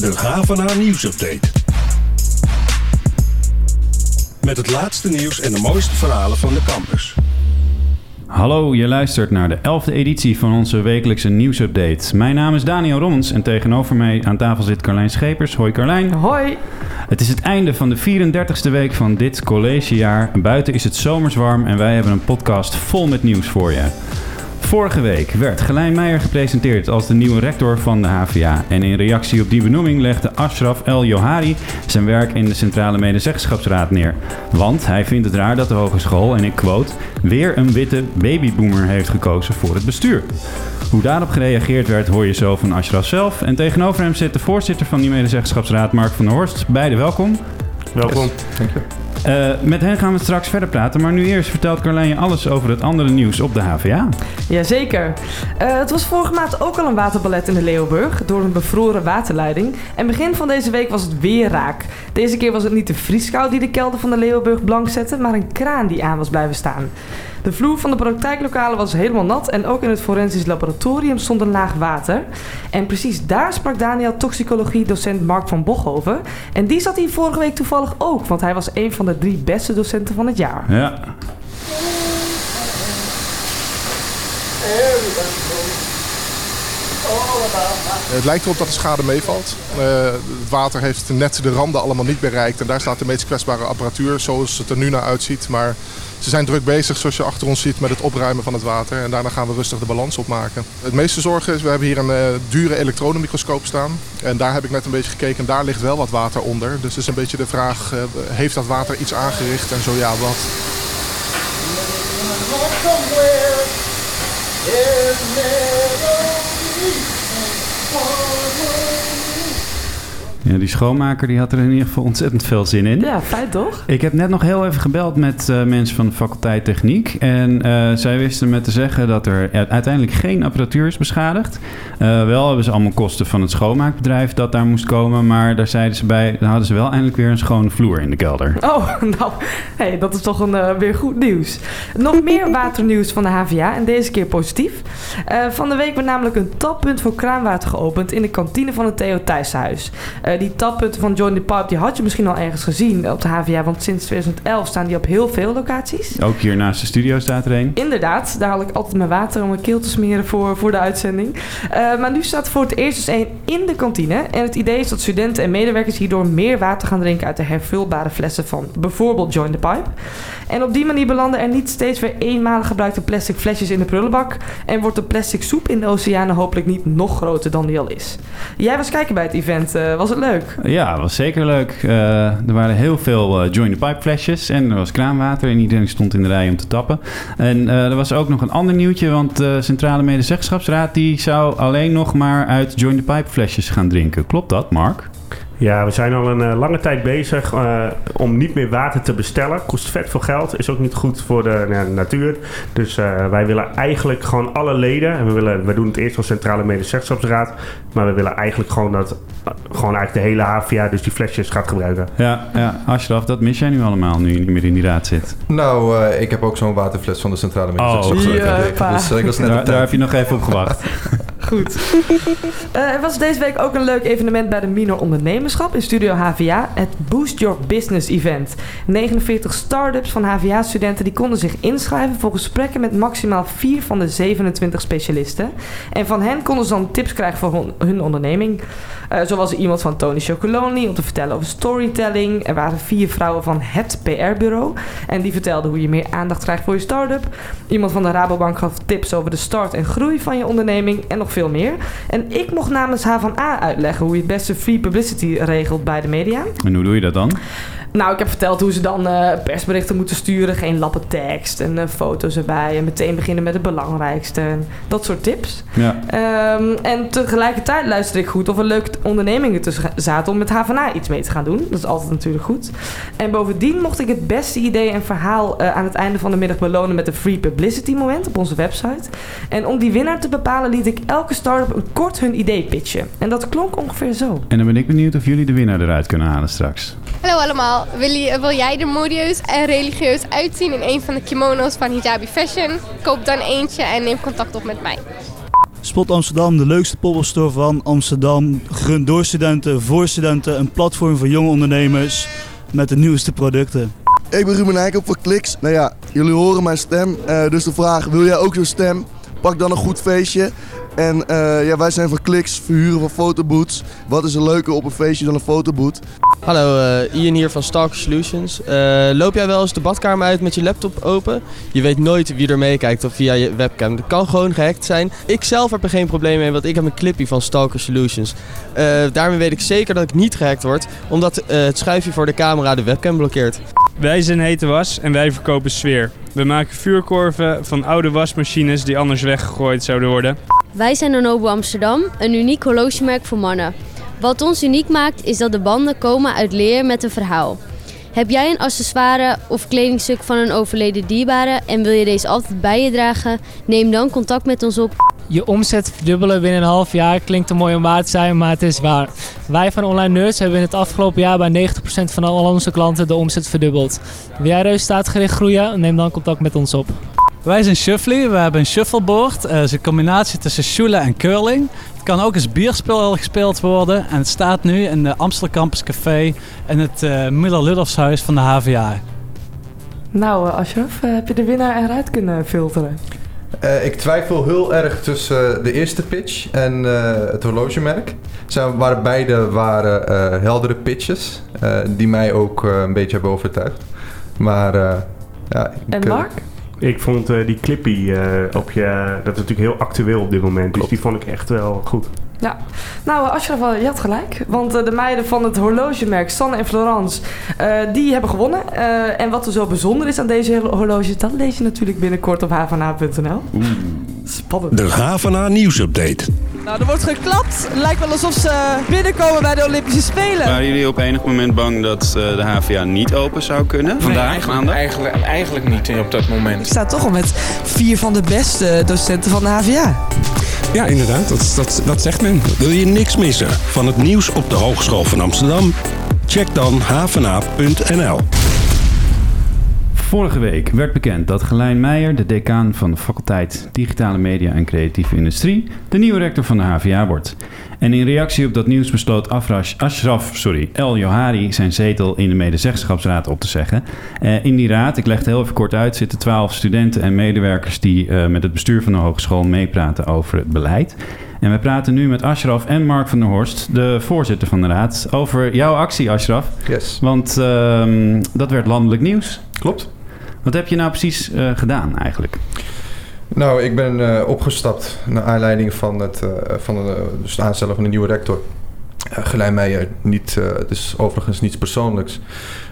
De Havana nieuwsupdate. Met het laatste nieuws en de mooiste verhalen van de campus. Hallo, je luistert naar de 11e editie van onze wekelijkse nieuwsupdate. Mijn naam is Daniel Rommens en tegenover mij aan tafel zit Carlijn Schepers. Hoi Carlijn. Hoi. Het is het einde van de 34ste week van dit collegejaar. Buiten is het zomers warm en wij hebben een podcast vol met nieuws voor je. Vorige week werd Gelijn Meijer gepresenteerd als de nieuwe rector van de HVA. En in reactie op die benoeming legde Ashraf El Johari zijn werk in de Centrale Medezeggenschapsraad neer. Want hij vindt het raar dat de hogeschool, en ik quote, weer een witte babyboomer heeft gekozen voor het bestuur. Hoe daarop gereageerd werd hoor je zo van Ashraf zelf. En tegenover hem zit de voorzitter van die medezeggenschapsraad, Mark van der Horst. Beide welkom. Welkom. Dank je. Uh, met hen gaan we straks verder praten, maar nu eerst vertelt Carlijn je alles over het andere nieuws op de HVA. Jazeker. Uh, het was vorige maand ook al een waterballet in de Leeuwburg door een bevroren waterleiding. En begin van deze week was het weer raak. Deze keer was het niet de vrieskou die de kelder van de Leeuwburg blank zette, maar een kraan die aan was blijven staan. De vloer van de praktijklokalen was helemaal nat en ook in het forensisch laboratorium stond een laag water. En precies daar sprak Daniel toxicologie-docent Mark van Bochhoven. En die zat hier vorige week toevallig ook, want hij was een van de drie beste docenten van het jaar. Ja. Het lijkt erop dat de schade meevalt. Uh, het water heeft net de randen allemaal niet bereikt. En daar staat de meest kwetsbare apparatuur zoals het er nu naar uitziet. Maar ze zijn druk bezig, zoals je achter ons ziet, met het opruimen van het water. En daarna gaan we rustig de balans opmaken. Het meeste zorgen is, we hebben hier een uh, dure elektronenmicroscoop staan. En daar heb ik net een beetje gekeken. Daar ligt wel wat water onder. Dus het is een beetje de vraag, heeft dat water iets aangericht? En zo ja, wat? 我 Ja, die schoonmaker die had er in ieder geval ontzettend veel zin in. Ja, feit toch? Ik heb net nog heel even gebeld met uh, mensen van de faculteit techniek. En uh, zij wisten me te zeggen dat er uiteindelijk geen apparatuur is beschadigd. Uh, wel hebben ze allemaal kosten van het schoonmaakbedrijf dat daar moest komen. Maar daar zeiden ze bij, dan hadden ze wel eindelijk weer een schone vloer in de kelder. Oh, nou, hey, dat is toch een, weer goed nieuws. Nog meer waternieuws van de HVA en deze keer positief. van de week werd namelijk een tappunt voor kraanwater geopend in de kantine van het Theo Thijssenhuis. Die tappunten van Join the Pipe, die had je misschien al ergens gezien op de HVA. Want sinds 2011 staan die op heel veel locaties. Ook hier naast de studio staat er een. Inderdaad, daar haal ik altijd mijn water om mijn keel te smeren voor, voor de uitzending. Uh, maar nu staat voor het eerst dus één in de kantine. En het idee is dat studenten en medewerkers hierdoor meer water gaan drinken uit de hervulbare flessen van bijvoorbeeld Join the Pipe. En op die manier belanden er niet steeds weer eenmalig gebruikte plastic flesjes in de prullenbak. En wordt de plastic soep in de oceanen hopelijk niet nog groter dan die al is. Jij was kijken bij het event. Uh, was het leuk? Ja, was zeker leuk. Uh, er waren heel veel uh, Join the Pipe flesjes en er was kraanwater en iedereen stond in de rij om te tappen. En er was ook nog een ander nieuwtje, want de Centrale Medezeggenschapsraad die zou alleen nog maar uit Join the Pipe flesjes gaan drinken. Klopt dat, Mark? Ja, we zijn al een uh, lange tijd bezig uh, om niet meer water te bestellen. Kost vet veel geld, is ook niet goed voor de uh, natuur. Dus wij willen eigenlijk gewoon alle leden, en we, willen, we doen het eerst als Centrale Medezeggenschapsraad, maar we willen eigenlijk gewoon dat gewoon eigenlijk de hele HVA dus die flesjes gaat gebruiken. Ja, ja. Ashraf, dat mis jij nu allemaal nu je niet meer in die raad zit. Nou, ik heb ook zo'n waterfles van de Centrale Medezeggenschapsraad. Oh, dus ik was net daar, daar heb je nog even op gewacht. Goed. Uh, er was deze week ook een leuk evenement bij de Minor Ondernemerschap in Studio HVA. Het Boost Your Business Event. 49 start-ups van HVA-studenten die konden zich inschrijven voor gesprekken met maximaal 4 van de 27 specialisten. En van hen konden ze dan tips krijgen voor hun onderneming. Uh, zo iemand van Tony Chocolonely om te vertellen over storytelling. Er waren vier vrouwen van het PR-bureau. En die vertelden hoe je meer aandacht krijgt voor je start-up. Iemand van de Rabobank gaf tips over de start en groei van je onderneming. En nog veel meer. En ik mocht namens H van A uitleggen hoe je het beste free publicity regelt bij de media. En hoe doe je dat dan? Nou, ik heb verteld hoe ze dan uh, persberichten moeten sturen. Geen lappen tekst en uh, foto's erbij. En meteen beginnen met het belangrijkste. En dat soort tips. Ja. Um, en tegelijkertijd luisterde ik goed of er leuke ondernemingen tussen zaten om met HVA iets mee te gaan doen. Dat is altijd natuurlijk goed. En bovendien mocht ik het beste idee en verhaal uh, aan het einde van de middag belonen met een free publicity moment op onze website. En om die winnaar te bepalen liet ik elke start-up een kort hun idee pitchen. En dat klonk ongeveer zo. En dan ben ik benieuwd of jullie de winnaar eruit kunnen halen straks. Hallo allemaal. Wil, je, wil, jij er modieus en religieus uitzien in een van de kimono's van Hijabi Fashion? Koop dan eentje en neem contact op met mij. Spot Amsterdam, de leukste poppelstore van Amsterdam. Gerund door studenten, voor studenten. Een platform voor jonge ondernemers met de nieuwste producten. Ik ben Ruben Eikel voor Kliks. Nou ja, jullie horen mijn stem. Uh, dus de vraag, wil jij ook zo'n stem? Pak dan een goed feestje. En uh, ja, wij zijn van Kliks, verhuren van fotoboots. Wat is er leuker op een feestje dan een fotoboot? Hallo, uh, Ian hier van Stalker Solutions. Uh, loop jij wel eens de badkamer uit met je laptop open? Je weet nooit wie er meekijkt of via je webcam. Dat kan gewoon gehackt zijn. Ik zelf heb er geen probleem mee, want ik heb een clipje van Stalker Solutions. Daarmee weet ik zeker dat ik niet gehackt word, omdat het schuifje voor de camera de webcam blokkeert. Wij zijn Hete Was en wij verkopen sfeer. We maken vuurkorven van oude wasmachines die anders weggegooid zouden worden. Wij zijn Anobo Amsterdam, een uniek horlogemerk voor mannen. Wat ons uniek maakt is dat de banden komen uit leer met een verhaal. Heb jij een accessoire of kledingstuk van een overleden dierbare en wil je deze altijd bij je dragen? Neem dan contact met ons op. Je omzet verdubbelen binnen een half jaar klinkt een mooi om waar te zijn, maar het is waar. Wij van Online Nerds hebben in het afgelopen jaar bij 90% van al onze klanten de omzet verdubbeld. Wil jij resultaatgericht groeien? Neem dan contact met ons op. Wij zijn Shuffly. We hebben een shuffleboard. Het is een combinatie tussen shoelen en curling. Het kan ook als bierspel gespeeld worden. En het staat nu in de Amsterdam Campus Café in het uh, Müller-Ludolfshuis van de HVA. Nou, uh, Ashraf, uh, heb je de winnaar eruit kunnen filteren? Uh, ik twijfel heel erg tussen de eerste pitch en het horlogemerk. Ze waren beide waren heldere pitches die mij ook een beetje hebben overtuigd. Maar ja. En Mark? Ik vond uh, die clippy uh, op je... Dat is natuurlijk heel actueel op dit moment. Dus die vond ik echt wel goed. Ja, nou Ashraf, je had gelijk. Want uh, de meiden van het horlogemerk Sanne en Florence, die hebben gewonnen. en wat er zo bijzonder is aan deze horloges, dat lees je natuurlijk binnenkort op havana.nl. Spannend. De Havana nieuwsupdate. Nou, er wordt geklapt. Het lijkt wel alsof ze binnenkomen bij de Olympische Spelen. Waren jullie op enig moment bang dat de HVA niet open zou kunnen? Vandaag, nee, eigenlijk, eigenlijk, eigenlijk, niet op dat moment. Ik sta toch al met vier van de beste docenten van de HVA. Ja, inderdaad. Dat, dat, zegt men. Wil je niks missen van het nieuws op de Hogeschool van Amsterdam? Check dan havena.nl. Vorige week werd bekend dat Gelijn Meijer, de decaan van de faculteit Digitale Media en Creatieve Industrie, de nieuwe rector van de HVA wordt. En in reactie op dat nieuws besloot Afrash Ashraf sorry, El Johari zijn zetel in de medezeggenschapsraad op te zeggen. Uh, in die raad, ik leg het heel even kort uit, zitten twaalf studenten en medewerkers die uh, met het bestuur van de hogeschool meepraten over het beleid. En we praten nu met Ashraf en Mark van der Horst, de voorzitter van de raad, over jouw actie, Ashraf. Yes. Want uh, dat werd landelijk nieuws. Klopt. Wat heb je nou precies uh, gedaan eigenlijk? Nou, ik ben uh, opgestapt naar aanleiding van het, uh, van de, dus het aanstellen van een nieuwe rector. Uh, Gelijn Meijer, niet, het is overigens niets persoonlijks.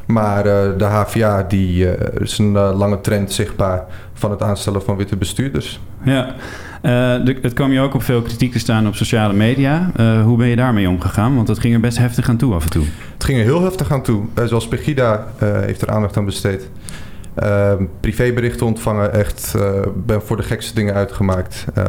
Maar de HVA die, is een lange trend zichtbaar van het aanstellen van witte bestuurders. Ja, de, het kwam je ook op veel kritiek te staan op sociale media. hoe ben je daarmee omgegaan? Want dat ging er best heftig aan toe af en toe. Het ging er heel heftig aan toe. zoals Pegida heeft er aandacht aan besteed. Uh, privéberichten ontvangen, echt uh, ben voor de gekste dingen uitgemaakt. Uh,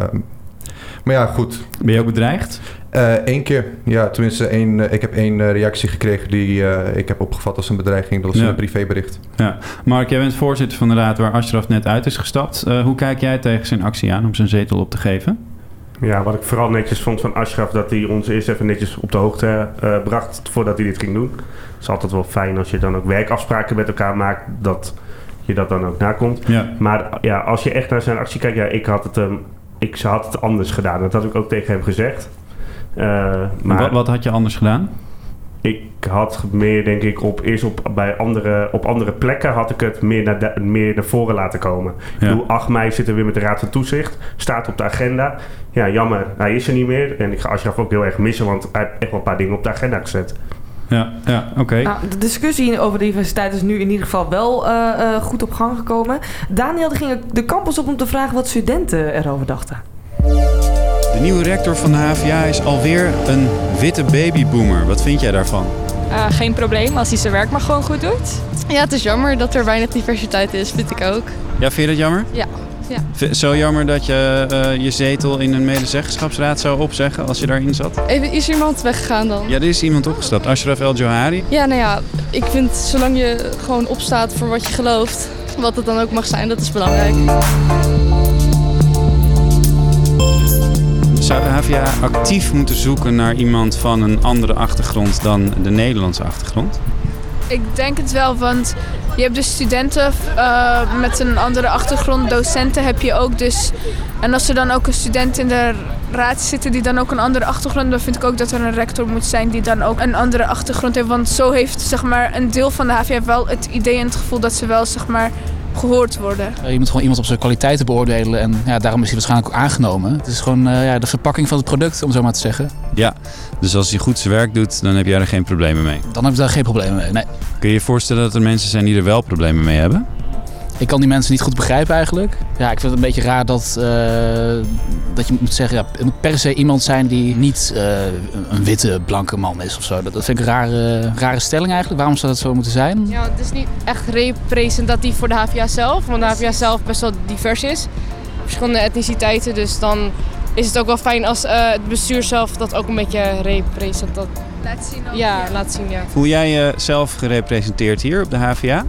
maar ja, goed. Ben je ook bedreigd? Eén eh, keer, ja. Tenminste, één, ik heb één reactie gekregen die ik heb opgevat als een bedreiging. Dat was ja. een privébericht. Ja. Mark, jij bent voorzitter van de raad waar Ashraf net uit is gestapt. hoe kijk jij tegen zijn actie aan om zijn zetel op te geven? Ja, wat ik vooral netjes vond van Ashraf, dat hij ons eerst even netjes op de hoogte bracht voordat hij dit ging doen. Het is altijd wel fijn als je dan ook werkafspraken met elkaar maakt, dat je dat dan ook nakomt. Ja. Maar ja, als je echt naar zijn actie kijkt, ja, ik had het, um, ik had het anders gedaan. Dat had ik ook tegen hem gezegd. Uh, maar wat, wat had je anders gedaan? Ik had meer, denk ik, op, eerst op, bij andere, op andere plekken had ik het meer naar, de, meer naar voren laten komen. Ja. Ik bedoel, 8 mei zitten we weer met de Raad van Toezicht. Staat op de agenda. Ja, jammer, hij is er niet meer. En ik ga Ashraf ook heel erg missen, want hij heeft echt wel een paar dingen op de agenda gezet. Ja, ja oké. Okay. Nou, de discussie over de diversiteit is nu in ieder geval wel uh, uh, goed op gang gekomen. Daniel ging de campus op om te vragen wat studenten erover dachten. De nieuwe rector van de HVA is alweer een witte babyboomer. Wat vind jij daarvan? Uh, geen probleem, als hij zijn werk maar gewoon goed doet. Ja, het is jammer dat er weinig diversiteit is, vind ik ook. Ja, vind je dat jammer? Ja. Ja. Zo jammer dat je uh, je zetel in een medezeggenschapsraad zou opzeggen als je daarin zat? Even, is er iemand weggegaan dan? Ja, er is iemand opgestapt. Ashraf El Johari. Ja, nou ja, ik vind zolang je gewoon opstaat voor wat je gelooft, wat het dan ook mag zijn, dat is belangrijk. Zou de HVA actief moeten zoeken naar iemand van een andere achtergrond dan de Nederlandse achtergrond? Ik denk het wel, want je hebt dus studenten eh, met een andere achtergrond, docenten heb je ook dus. En als er dan ook een student in de raad zit die dan ook een andere achtergrond, dan vind ik ook dat er een rector moet zijn die dan ook een andere achtergrond heeft. Want zo heeft zeg maar een deel van de HVA wel het idee en het gevoel dat ze wel zeg maar gehoord worden. Je moet gewoon iemand op zijn kwaliteiten beoordelen en ja, daarom is hij waarschijnlijk ook aangenomen. Het is gewoon eh, ja, de verpakking van het product, om zo maar te zeggen. Ja, dus als hij goed zijn werk doet, dan heb jij er geen problemen mee. Dan heb ik daar geen problemen mee. Nee. Kun je je voorstellen dat er mensen zijn die er wel problemen mee hebben? Ik kan die mensen niet goed begrijpen eigenlijk. Ja, ik vind het een beetje raar dat, eh, dat je moet zeggen, ja, het moet per se iemand zijn die niet eh, een witte, blanke man is of zo. Dat, dat vind ik een rare, rare stelling eigenlijk. Waarom zou dat zo moeten zijn? Ja, het is niet echt representatief voor de HVA zelf, want de HVA zelf best wel divers is. Verschillende etniciteiten, dus dan is het ook wel fijn als eh, het bestuur zelf dat ook een beetje representeert. Laat zien ook, Ja, laat zien, ja. Voel jij jezelf gerepresenteerd hier op de HVA?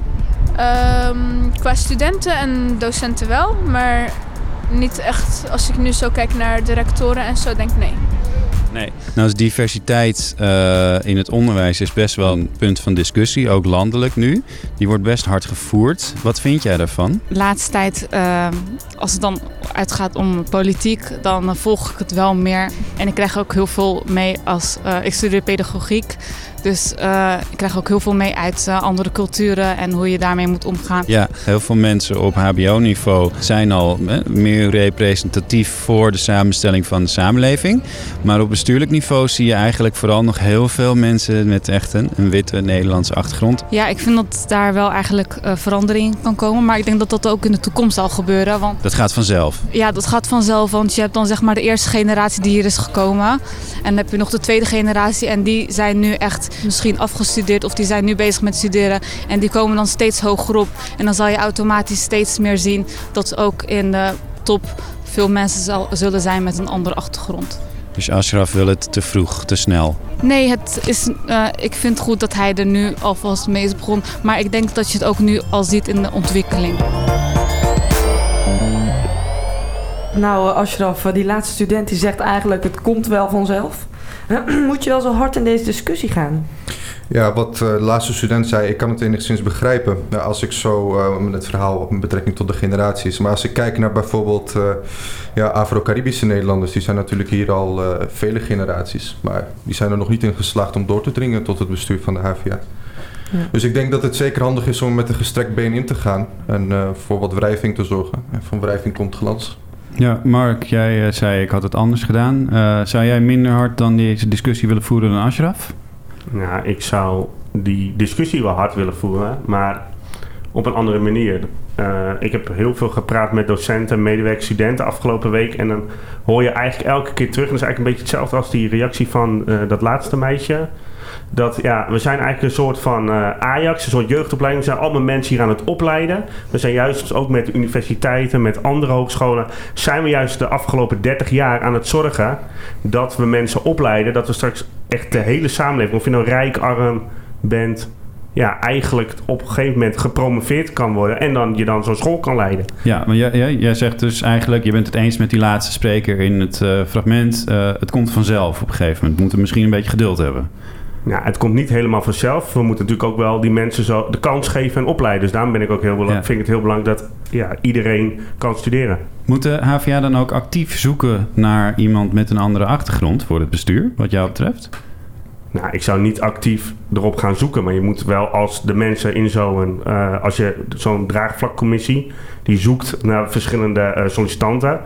Ehm, qua studenten en docenten wel, maar niet echt als ik nu zo kijk naar de rectoren en zo, denk ik nee. Nee. Nou is diversiteit eh, in het onderwijs is best wel een punt van discussie, ook landelijk nu. Die wordt best hard gevoerd. Wat vind jij daarvan? De laatste tijd, eh, als het dan uitgaat om politiek, dan volg ik het wel meer. En ik krijg ook heel veel mee als eh, ik studeer pedagogiek. Dus eh, ik krijg ook heel veel mee uit eh, andere culturen en hoe je daarmee moet omgaan. Ja, heel veel mensen op HBO-niveau zijn al hè, meer representatief voor de samenstelling van de samenleving. Maar op bestuurlijk niveau zie je eigenlijk vooral nog heel veel mensen met echt een, een witte Nederlandse achtergrond. Ja, ik vind dat daar wel eigenlijk eh, verandering kan komen. Maar ik denk dat dat ook in de toekomst zal gebeuren. Want Dat gaat vanzelf. Ja, dat gaat vanzelf, want je hebt dan zeg maar de eerste generatie die hier is gekomen. En dan heb je nog de tweede generatie en die zijn nu echt misschien afgestudeerd of die zijn nu bezig met studeren. En die komen dan steeds hoger op. En dan zal je automatisch steeds meer zien dat ook in de top veel mensen zal, zullen zijn met een andere achtergrond. Dus Ashraf wil het te vroeg, te snel. Nee, het is, eh, ik vind het goed dat hij er nu alvast mee is begonnen. Maar ik denk dat je het ook nu al ziet in de ontwikkeling. Nou, eh, Ashraf, eh, die laatste student die zegt eigenlijk het komt wel vanzelf. Moet je wel zo hard in deze discussie gaan? Ja, wat eh, de laatste student zei, ik kan het enigszins begrijpen. Nou, als ik zo met het verhaal met betrekking tot de generaties. Maar als ik kijk naar bijvoorbeeld eh, ja, Afro-Caribische Nederlanders, die zijn natuurlijk hier al vele generaties. Maar die zijn er nog niet in geslaagd om door te dringen tot het bestuur van de HVA. Ja. Dus ik denk dat het zeker handig is om met een gestrekt been in te gaan. En voor wat wrijving te zorgen. En van wrijving komt glans. Ja, Mark, jij eh, zei ik had het anders gedaan. Eh, zou jij minder hard dan deze discussie willen voeren dan Ashraf? Nou, ik zou die discussie wel hard willen voeren, maar op een andere manier. Eh, ik heb heel veel gepraat met docenten, medewerkers, studenten afgelopen week. En dan hoor je eigenlijk elke keer terug. En dat is eigenlijk een beetje hetzelfde als die reactie van dat laatste meisje. Dat ja, we zijn eigenlijk een soort van eh, Ajax, een soort jeugdopleiding. We zijn allemaal mensen hier aan het opleiden. We zijn juist ook met universiteiten, met andere hogescholen, zijn we juist de afgelopen 30 jaar aan het zorgen dat we mensen opleiden. Dat we straks echt de hele samenleving, of je nou rijk, arm bent, ja, eigenlijk op een gegeven moment gepromoveerd kan worden. En dan je dan zo'n school kan leiden. Ja, maar jij, jij, jij zegt dus eigenlijk, je bent het eens met die laatste spreker in het eh, fragment. eh, het komt vanzelf op een gegeven moment. We moeten misschien een beetje geduld hebben. Ja, het komt niet helemaal vanzelf. We moeten natuurlijk ook wel die mensen zo de kans geven en opleiden. Dus daarom ben ik ook heel Ja. vind ik het heel belangrijk dat ja, iedereen kan studeren. Moet de HVA dan ook actief zoeken naar iemand met een andere achtergrond voor het bestuur, wat jou betreft? Nou, ik zou niet actief erop gaan zoeken, maar je moet wel als de mensen in zo'n, eh, als je zo'n draagvlakcommissie, die zoekt naar verschillende eh, sollicitanten.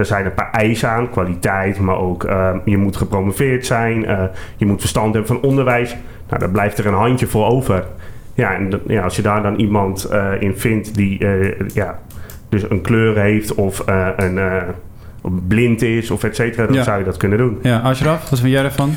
Er zijn een paar eisen aan, kwaliteit, maar ook eh, je moet gepromoveerd zijn, eh, je moet verstand hebben van onderwijs. Nou, daar blijft er een handje voor over. Ja, en ja, als je daar dan iemand eh, in vindt die eh, ja, dus een kleur heeft of een blind is of et cetera, dan Ja. zou je dat kunnen doen. Ja, Ashraf, wat vind jij ervan?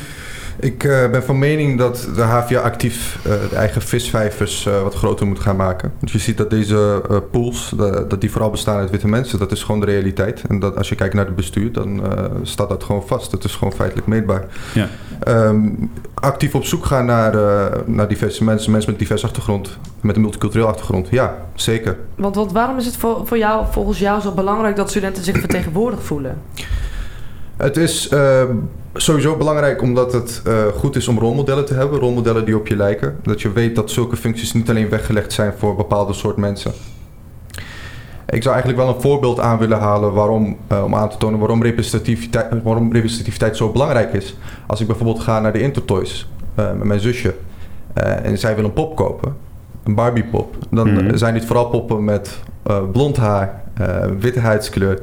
Ik eh, ben van mening dat de HVA actief eh, de eigen visvijvers eh, wat groter moet gaan maken. Want je ziet dat deze eh, pools, de- dat die vooral bestaan uit witte mensen. Dat is gewoon de realiteit. En dat als je kijkt naar het bestuur, dan eh, staat dat gewoon vast. Het is gewoon feitelijk meetbaar. Ja. Ehm, actief op zoek gaan naar, eh, naar diverse mensen, mensen met diverse achtergrond, met een multicultureel achtergrond. Ja, zeker. Want, want waarom is het voor, voor jou, volgens jou zo belangrijk dat studenten zich vertegenwoordigd voelen? Het is eh, sowieso belangrijk omdat het eh, goed is om rolmodellen te hebben. Rolmodellen die op je lijken. Dat je weet dat zulke functies niet alleen weggelegd zijn voor bepaalde soort mensen. Ik zou eigenlijk wel een voorbeeld aan willen halen waarom, eh, om aan te tonen waarom representativiteit, waarom representativiteit zo belangrijk is. Als ik bijvoorbeeld ga naar de Intertoys eh, met mijn zusje en zij wil een pop kopen, een Barbie pop, dan Mhm. zijn dit vooral poppen met blond haar, witte huidskleur,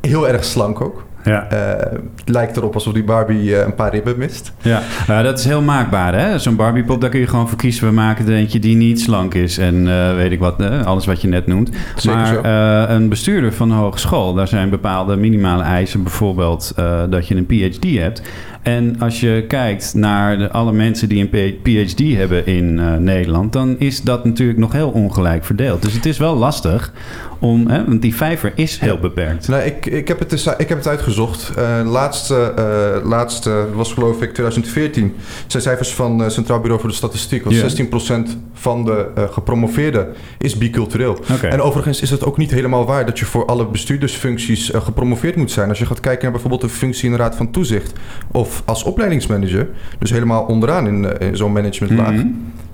heel erg slank ook. Ja. Eh, lijkt erop alsof die Barbie eh, een paar ribben mist. Ja, nou, dat is heel maakbaar, hè? Zo'n Barbiepop, daar kun je gewoon voor kiezen. We maken er eentje die niet slank is en eh, weet ik wat, alles wat je net noemt. Zeker maar een bestuurder van een hogeschool, daar zijn bepaalde minimale eisen. Bijvoorbeeld dat je een PhD hebt. En als je kijkt naar de, alle mensen die een PhD hebben in eh, Nederland, dan is dat natuurlijk nog heel ongelijk verdeeld. Dus het is wel lastig om, hè, want die vijver is heel beperkt. Nee, ik, ik, heb het eens- ik heb het uitgezocht. Eh laatste, eh, laatste was geloof ik 2014. zijn cijfers van het Centraal Bureau voor de Statistiek. Was Ja. 16% van de gepromoveerden is bicultureel. En overigens is het ook niet helemaal waar dat je voor alle bestuurdersfuncties gepromoveerd moet zijn. Als je gaat kijken naar bijvoorbeeld een functie in de Raad van Toezicht of als opleidingsmanager, dus helemaal onderaan in, eh, in zo'n managementlaag, Mhm.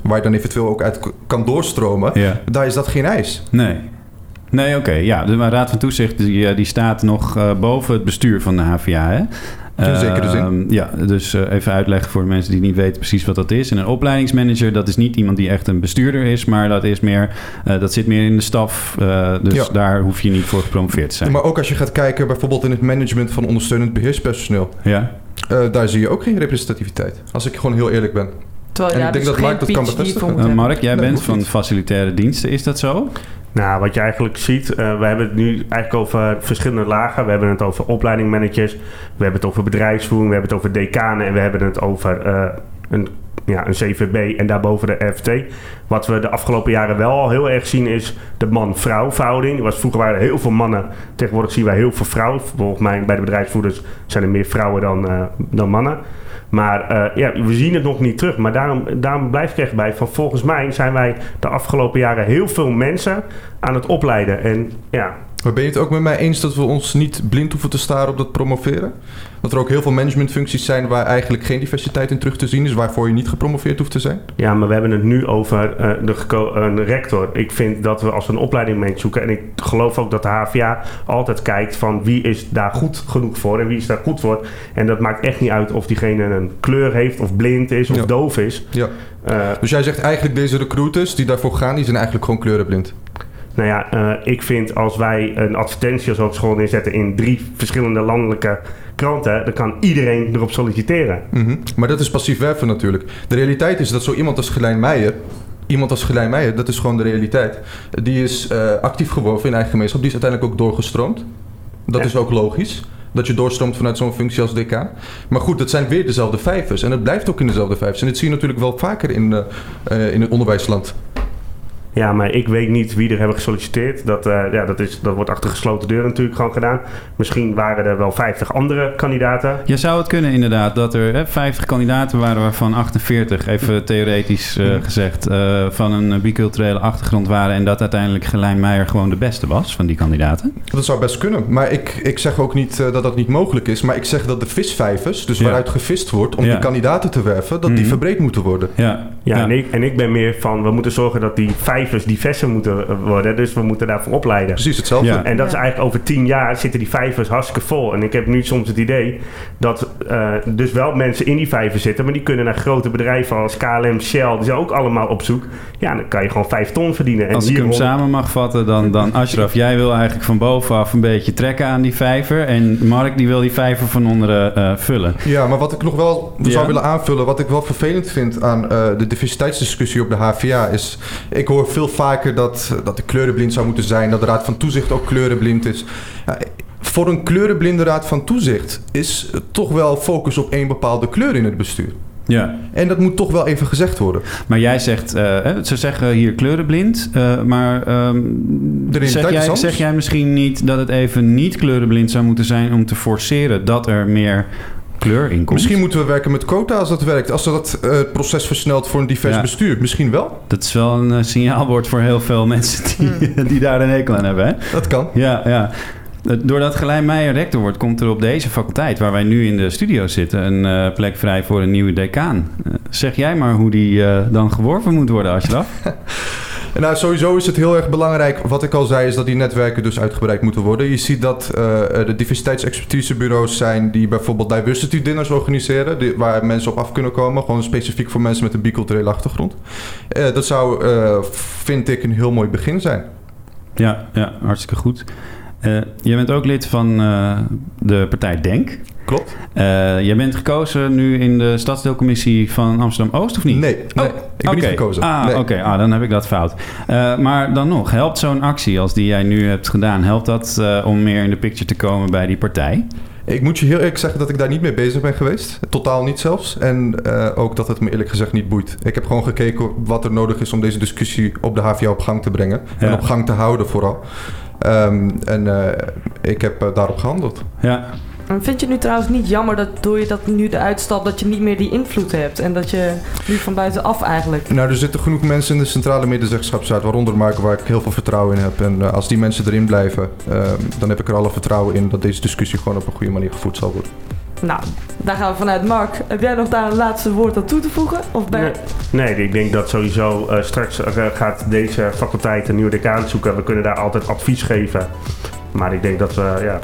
waar je dan eventueel ook uit kan doorstromen, Ja. daar is dat geen eis. Nee. Nee, oké. Ja, de Raad van Toezicht die, die staat nog eh, boven het bestuur van de HVA. Hè? In zekere zin. Ehm, ja, dus eh, even uitleggen voor de mensen die niet weten precies wat dat is. En een opleidingsmanager, dat is niet iemand die echt een bestuurder is, maar dat, is meer, dat zit meer in de staf. dus Ja. daar hoef je niet voor gepromoveerd te zijn. Maar ook als je gaat kijken bijvoorbeeld in het management van ondersteunend beheerspersoneel. Ja. Eh, daar zie je ook geen representativiteit. Als ik gewoon heel eerlijk ben. Terwijl, en ja, ik denk dus dat Mark dat kan bevestigen. Eh, Mark, jij Nee, bent van niet. facilitaire diensten. Is dat zo? Nou, wat je eigenlijk ziet, eh, we hebben het nu eigenlijk over verschillende lagen. We hebben het over opleidingmanagers, we hebben het over bedrijfsvoering, we hebben het over decanen en we hebben het over eh, een, ja, een CVB en daarboven de FT. Wat we de afgelopen jaren wel al heel erg zien is de man-vrouw verhouding. Er Was, vroeger waren er heel veel mannen, tegenwoordig zien wij heel veel vrouwen. Volgens mij bij de bedrijfsvoerders zijn er meer vrouwen dan, eh, dan mannen. Maar eh, ja, we zien het nog niet terug. Maar daarom, daarom blijf ik echt bij van volgens mij zijn wij de afgelopen jaren heel veel mensen aan het opleiden. En ja, Maar ben je het ook met mij eens dat we ons niet blind hoeven te staren op dat promoveren? Dat er ook heel veel managementfuncties zijn waar eigenlijk geen diversiteit in terug te zien is, waarvoor je niet gepromoveerd hoeft te zijn? Ja, maar we hebben het nu over eh, de een rector. Ik vind dat we als we een opleiding zoeken... en ik geloof ook dat de HVA altijd kijkt van wie is daar goed genoeg voor... en wie is daar goed voor. En dat maakt echt niet uit of diegene een kleur heeft of blind is of Ja. doof is. Ja. Eh, Dus jij zegt eigenlijk deze recruiters die daarvoor gaan, die zijn eigenlijk gewoon kleurenblind. Nou ja, eh, ik vind als wij een advertentie als hogeschool neerzetten in drie verschillende landelijke kranten, dan kan iedereen erop solliciteren. Mhm. Maar dat is passief werven natuurlijk. De realiteit is dat zo iemand als Gelijn Meijer, iemand als Gelijn Meijer, dat is gewoon de realiteit. Die is eh, actief geworven in eigen gemeenschap, die is uiteindelijk ook doorgestroomd. Dat Ja. is ook logisch. Dat je doorstroomt vanuit zo'n functie als DK. Maar goed, het zijn weer dezelfde vijvers. En het blijft ook in dezelfde vijvers. En dat zie je natuurlijk wel vaker in, eh, in het onderwijsland. Ja, maar ik weet niet wie er hebben gesolliciteerd. Dat, eh, ja, dat, is, dat wordt achter gesloten deuren natuurlijk gewoon gedaan. Misschien waren er wel 50 andere kandidaten. Je zou het kunnen inderdaad dat er hè, 50 kandidaten waren waarvan 48, even theoretisch eh, gezegd, eh, van een biculturele achtergrond waren en dat uiteindelijk Gelijn Meijer gewoon de beste was van die kandidaten. Dat zou best kunnen. Maar ik, ik zeg ook niet eh, dat dat niet mogelijk is. Maar ik zeg dat de visvijvers, dus Ja. waaruit gevist wordt om Ja. die kandidaten te werven, dat die Mhm. verbreed moeten worden. Ja, Ja, En, ik, en ik ben meer van, we moeten zorgen dat die vijvers diverser moeten eh, worden. Dus we moeten daarvoor opleiden. Precies hetzelfde. Ja. En dat is eigenlijk over tien jaar zitten die vijvers hartstikke vol. En ik heb nu soms het idee dat eh, dus wel mensen in die vijvers zitten. Maar die kunnen naar grote bedrijven als KLM, Shell. Die zijn ook allemaal op zoek. Ja, dan kan je gewoon vijf ton verdienen. En Als ik hier hem samen mag vatten, dan, dan Ashraf, jij wil eigenlijk van bovenaf een beetje trekken aan die vijver. En Mark die wil die vijver van onderen eh, vullen. Ja, maar wat ik nog wel Ja. zou willen aanvullen, wat ik wel vervelend vind aan eh, de diversiteitsdiscussie op de HVA, is ik hoor veel vaker dat, dat de kleurenblind zou moeten zijn, dat de Raad van Toezicht ook kleurenblind is. Ja, voor een kleurenblinde Raad van Toezicht is toch wel focus op één bepaalde kleur in het bestuur. Ja, En dat moet toch wel even gezegd worden. maar jij zegt, eh, ze zeggen hier kleurenblind, eh, maar ehm, zeg, jij, zeg jij misschien niet dat het even niet kleurenblind zou moeten zijn om te forceren dat er meer kleur in komt? Misschien moeten we werken met quota als dat werkt. Als dat eh, het proces versnelt voor een divers Ja. bestuur. Misschien wel. Dat is wel een eh, signaalwoord voor heel veel mensen die, die daar een hekel aan hebben, hè? Dat kan. Ja, ja. Eh, Doordat Gelijn Meijer rector wordt, komt er op deze faculteit, waar wij nu in de studio zitten, een eh, plek vrij voor een nieuwe decaan. Zeg jij maar hoe die eh, dan geworven moet worden, Ashraf? Nou, sowieso is het heel erg belangrijk. Wat ik al zei, is dat die netwerken dus uitgebreid moeten worden. Je ziet dat eh, er diversiteitsexpertisebureaus zijn die bijvoorbeeld diversity dinners organiseren, waar mensen op af kunnen komen, gewoon specifiek voor mensen met een biculturele achtergrond. Eh, dat zou, vind ik, een heel mooi begin zijn. Ja, ja hartstikke goed. Eh jij bent ook lid van eh, de partij Denk. Klopt. Eh, jij bent gekozen nu in de stadsdeelcommissie van Amsterdam-Oost, of niet? Nee, nee ik ben niet gekozen. Ah, Nee. oké. Ah, dan heb ik dat fout. Maar dan nog, helpt zo'n actie als die jij nu hebt gedaan, helpt dat om meer in de picture te komen bij die partij? Ik moet je heel eerlijk zeggen dat ik daar niet mee bezig ben geweest. Totaal niet zelfs. En ook dat het me eerlijk gezegd niet boeit. Ik heb gewoon gekeken wat er nodig is om deze discussie op de HVA op gang te brengen. En op gang te houden vooral. Ehm, en eh, ik heb eh, daarop gehandeld. Ja. Vind je nu trouwens niet jammer dat door je dat nu de uitstap, dat je niet meer die invloed hebt en dat je nu van buitenaf eigenlijk. Nou, er zitten genoeg mensen in de centrale medezeggenschapsraad, waaronder Mark, waar ik heel veel vertrouwen in heb. En eh, als die mensen erin blijven, ehm, dan heb ik er alle vertrouwen in dat deze discussie gewoon op een goede manier gevoerd zal worden. Nou, daar gaan we vanuit. Mark, heb jij nog daar een laatste woord aan toe te voegen? Of bij... Nee, ik denk dat sowieso eh, straks eh, gaat deze faculteit een nieuwe decaan zoeken. We kunnen daar altijd advies geven. Maar ik denk dat we, ja...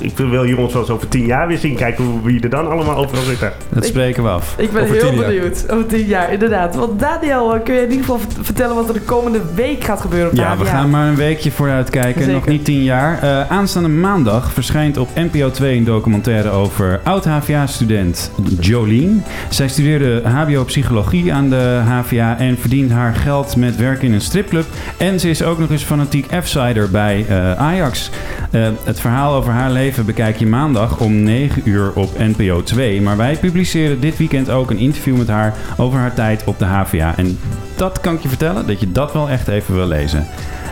Ik wil jongens wel eens over tien jaar weer zien. Kijken hoe, wie er dan allemaal overal zitten. Dat spreken we af. Ik ben Over heel tien jaar. benieuwd. Over tien jaar, inderdaad. Want Daniel, eh, kun je in ieder geval vert- vertellen wat er de komende week gaat gebeuren op de Ja, we gaan maar een weekje vooruit kijken. Zeker. Nog niet tien jaar. Eh, aanstaande maandag verschijnt op NPO 2 een documentaire over oud-HVA-student Jolien. Zij studeerde HBO-psychologie aan de HVA en verdient haar geld met werk in een stripclub. En ze is ook nog eens fanatiek F-sider bij eh, Ajax. Eh, het verhaal over haar leven bekijk je maandag om 9 uur op NPO 2. Maar wij publiceren dit weekend ook een interview met haar over haar tijd op de HVA. En dat kan ik je vertellen, dat je dat wel echt even wil lezen.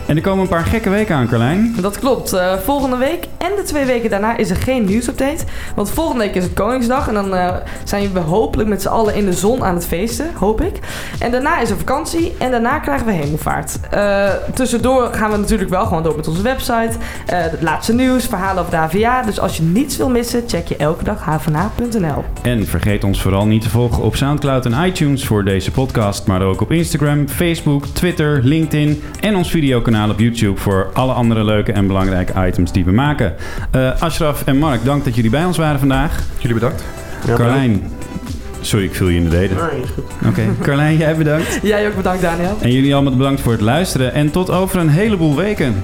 En er komen een paar gekke weken aan, Carlijn. Dat klopt. Eh, volgende week en de twee weken daarna is er geen nieuwsupdate. Want volgende week is het Koningsdag. En dan eh, zijn we hopelijk met z'n allen in de zon aan het feesten. Hoop ik. En daarna is er vakantie. En daarna krijgen we hemelvaart. Eh, tussendoor gaan we natuurlijk wel gewoon door met onze website. het laatste nieuws, verhalen over de HVA. Dus als je niets wil missen, check je elke dag havana.nl. En vergeet ons vooral niet te volgen op Soundcloud en iTunes voor deze podcast. Maar ook op Instagram, Facebook, Twitter, LinkedIn en ons videokanaal op YouTube voor alle andere leuke en belangrijke items die we maken. Eh Ashraf en Mark, dank dat jullie bij ons waren vandaag. Jullie bedankt. Carlijn, sorry ik viel je in de reden. Nee, is goed. Oké, Carlijn, jij bedankt. Jij ook bedankt, Daniel. En jullie allemaal bedankt voor het luisteren en tot over een heleboel weken.